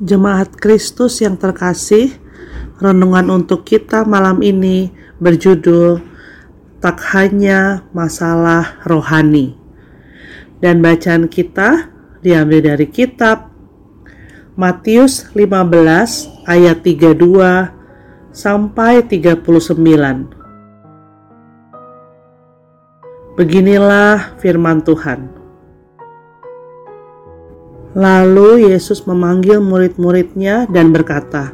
Jemaat Kristus yang terkasih, renungan untuk kita malam ini berjudul Tak Hanya Masalah Rohani. Dan bacaan kita diambil dari kitab Matius 15 ayat 32 sampai 39. Beginilah firman Tuhan. Lalu Yesus memanggil murid-muridnya dan berkata,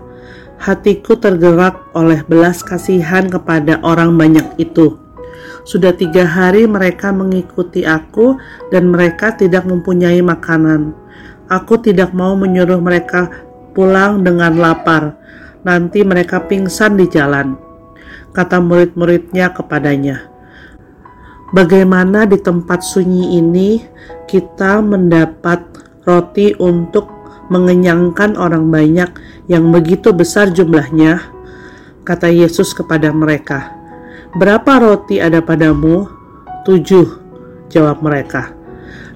Hatiku tergerak oleh belas kasihan kepada orang banyak itu. Sudah tiga hari mereka mengikuti aku dan mereka tidak mempunyai makanan. Aku tidak mau menyuruh mereka pulang dengan lapar. Nanti mereka pingsan di jalan. Kata murid-muridnya kepadanya, Bagaimana di tempat sunyi ini kita mendapat roti untuk mengenyangkan orang banyak yang begitu besar jumlahnya, kata Yesus kepada mereka, Berapa roti ada padamu? Tujuh, jawab mereka.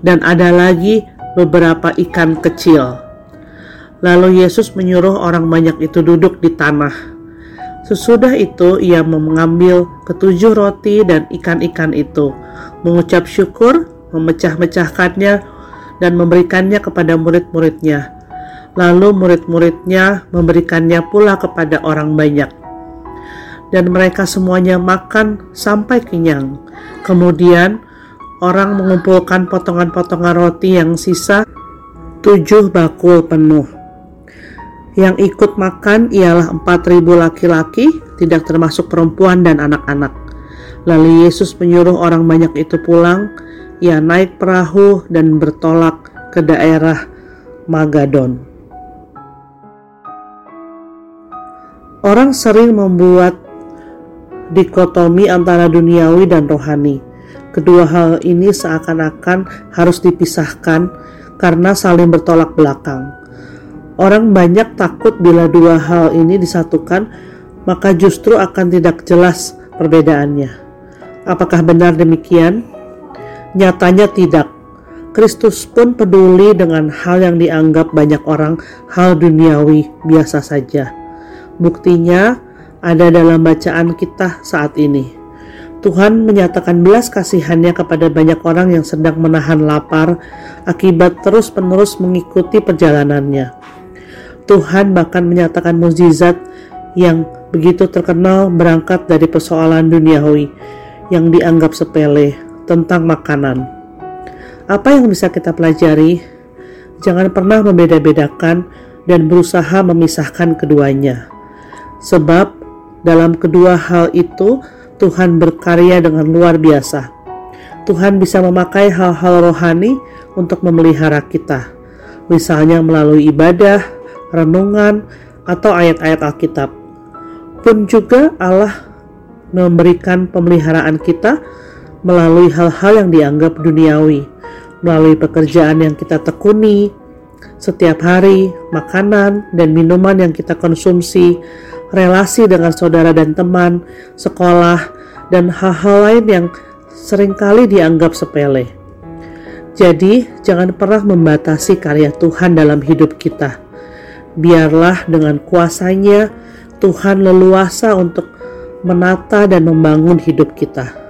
Dan ada lagi beberapa ikan kecil. Lalu Yesus menyuruh orang banyak itu duduk di tanah. Sesudah itu ia mengambil ketujuh roti dan ikan-ikan itu, mengucap syukur, memecah-mecahkannya, dan memberikannya kepada murid-muridnya. Lalu murid-muridnya memberikannya pula kepada orang banyak. Dan mereka semuanya makan sampai kenyang. Kemudian orang mengumpulkan potongan-potongan roti yang sisa tujuh bakul penuh. Yang ikut makan ialah empat ribu laki-laki, tidak termasuk perempuan dan anak-anak. Lalu Yesus menyuruh orang banyak itu pulang, ia naik perahu dan bertolak ke daerah Magadon. Orang sering membuat dikotomi antara duniawi dan rohani. Kedua hal ini seakan-akan harus dipisahkan karena saling bertolak belakang. Orang banyak takut bila dua hal ini disatukan, maka justru akan tidak jelas perbedaannya. Apakah benar demikian? Nyatanya tidak. Kristus pun peduli dengan hal yang dianggap banyak orang hal duniawi biasa saja. Buktinya ada dalam bacaan kita saat ini. Tuhan menyatakan belas kasihannya kepada banyak orang yang sedang menahan lapar akibat terus-menerus mengikuti perjalanannya. Tuhan bahkan menyatakan mukjizat yang begitu terkenal berangkat dari persoalan duniawi yang dianggap sepele tentang makanan. Apa yang bisa kita pelajari? Jangan pernah membeda-bedakan dan berusaha memisahkan keduanya. Sebab dalam kedua hal itu Tuhan berkarya dengan luar biasa. Tuhan bisa memakai hal-hal rohani untuk memelihara kita. Misalnya melalui ibadah, renungan, atau ayat-ayat Alkitab. Pun juga Allah memberikan pemeliharaan kita melalui hal-hal yang dianggap duniawi, melalui pekerjaan yang kita tekuni setiap hari, makanan dan minuman yang kita konsumsi, relasi dengan saudara dan teman, sekolah, dan hal-hal lain yang sering kali dianggap sepele. Jadi, jangan pernah membatasi karya Tuhan dalam hidup kita. Biarlah dengan kuasanya Tuhan leluasa untuk menata dan membangun hidup kita.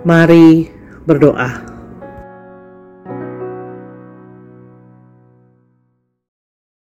Mari berdoa.